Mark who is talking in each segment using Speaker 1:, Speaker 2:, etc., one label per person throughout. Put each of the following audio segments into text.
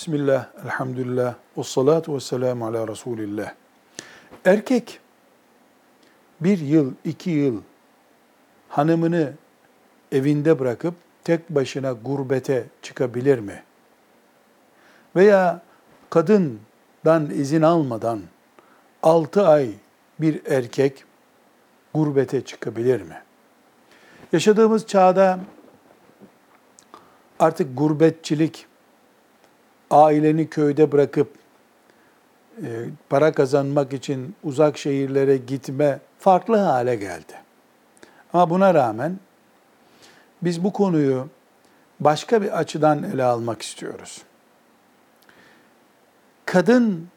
Speaker 1: Bismillah, elhamdülillah, ve salatu ve selamu ala Resulillah. Erkek bir yıl, iki yıl hanımını evinde bırakıp tek başına gurbete çıkabilir mi? Veya kadından izin almadan altı ay bir erkek gurbete çıkabilir mi? Yaşadığımız çağda artık gurbetçilik, aileni köyde bırakıp e, para kazanmak için uzak şehirlere gitme farklı hale geldi. Ama buna rağmen biz bu konuyu başka bir açıdan ele almak istiyoruz. Kadın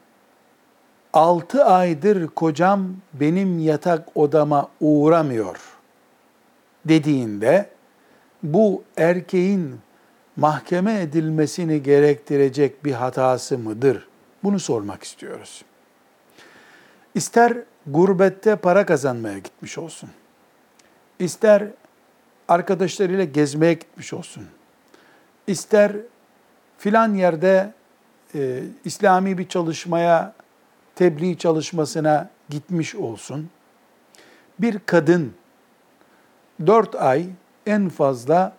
Speaker 1: 6 aydır kocam benim yatak odama uğramıyor dediğinde bu erkeğin mahkeme edilmesini gerektirecek bir hatası mıdır? Bunu sormak istiyoruz. İster gurbette para kazanmaya gitmiş olsun. İster arkadaşlarıyla gezmeye gitmiş olsun. İster filan yerde e, İslami bir çalışmaya, tebliğ çalışmasına gitmiş olsun. Bir kadın dört ay en fazla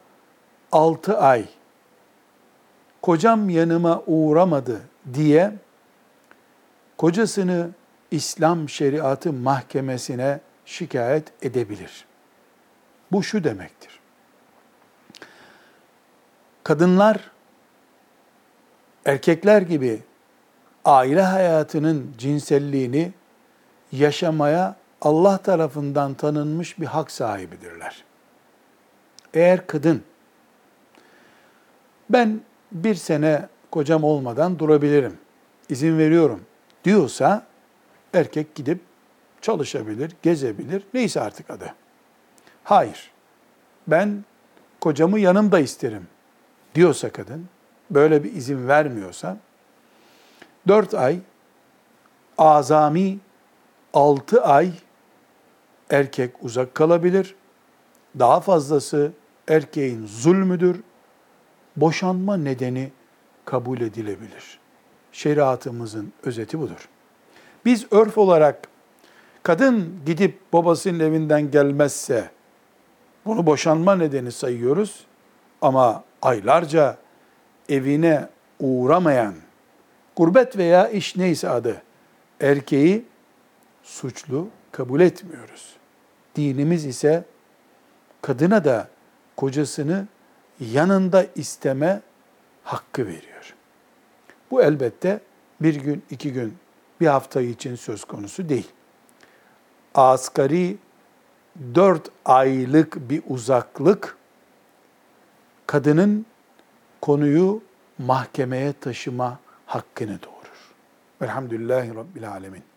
Speaker 1: altı ay kocam yanıma uğramadı diye kocasını İslam şeriatı mahkemesine şikayet edebilir. Bu şu demektir. Kadınlar erkekler gibi aile hayatının cinselliğini yaşamaya Allah tarafından tanınmış bir hak sahibidirler. Eğer kadın ben bir sene kocam olmadan durabilirim, izin veriyorum diyorsa erkek gidip çalışabilir, gezebilir, neyse artık adı. Hayır, ben kocamı yanımda isterim diyorsa kadın, böyle bir izin vermiyorsa, dört ay, azami altı ay erkek uzak kalabilir. Daha fazlası erkeğin zulmüdür, boşanma nedeni kabul edilebilir. Şeriatımızın özeti budur. Biz örf olarak kadın gidip babasının evinden gelmezse bunu boşanma nedeni sayıyoruz ama aylarca evine uğramayan gurbet veya iş neyse adı erkeği suçlu kabul etmiyoruz. Dinimiz ise kadına da kocasını yanında isteme hakkı veriyor. Bu elbette bir gün, iki gün, bir hafta için söz konusu değil. Asgari dört aylık bir uzaklık kadının konuyu mahkemeye taşıma hakkını doğurur. Velhamdülillahi Rabbil Alemin.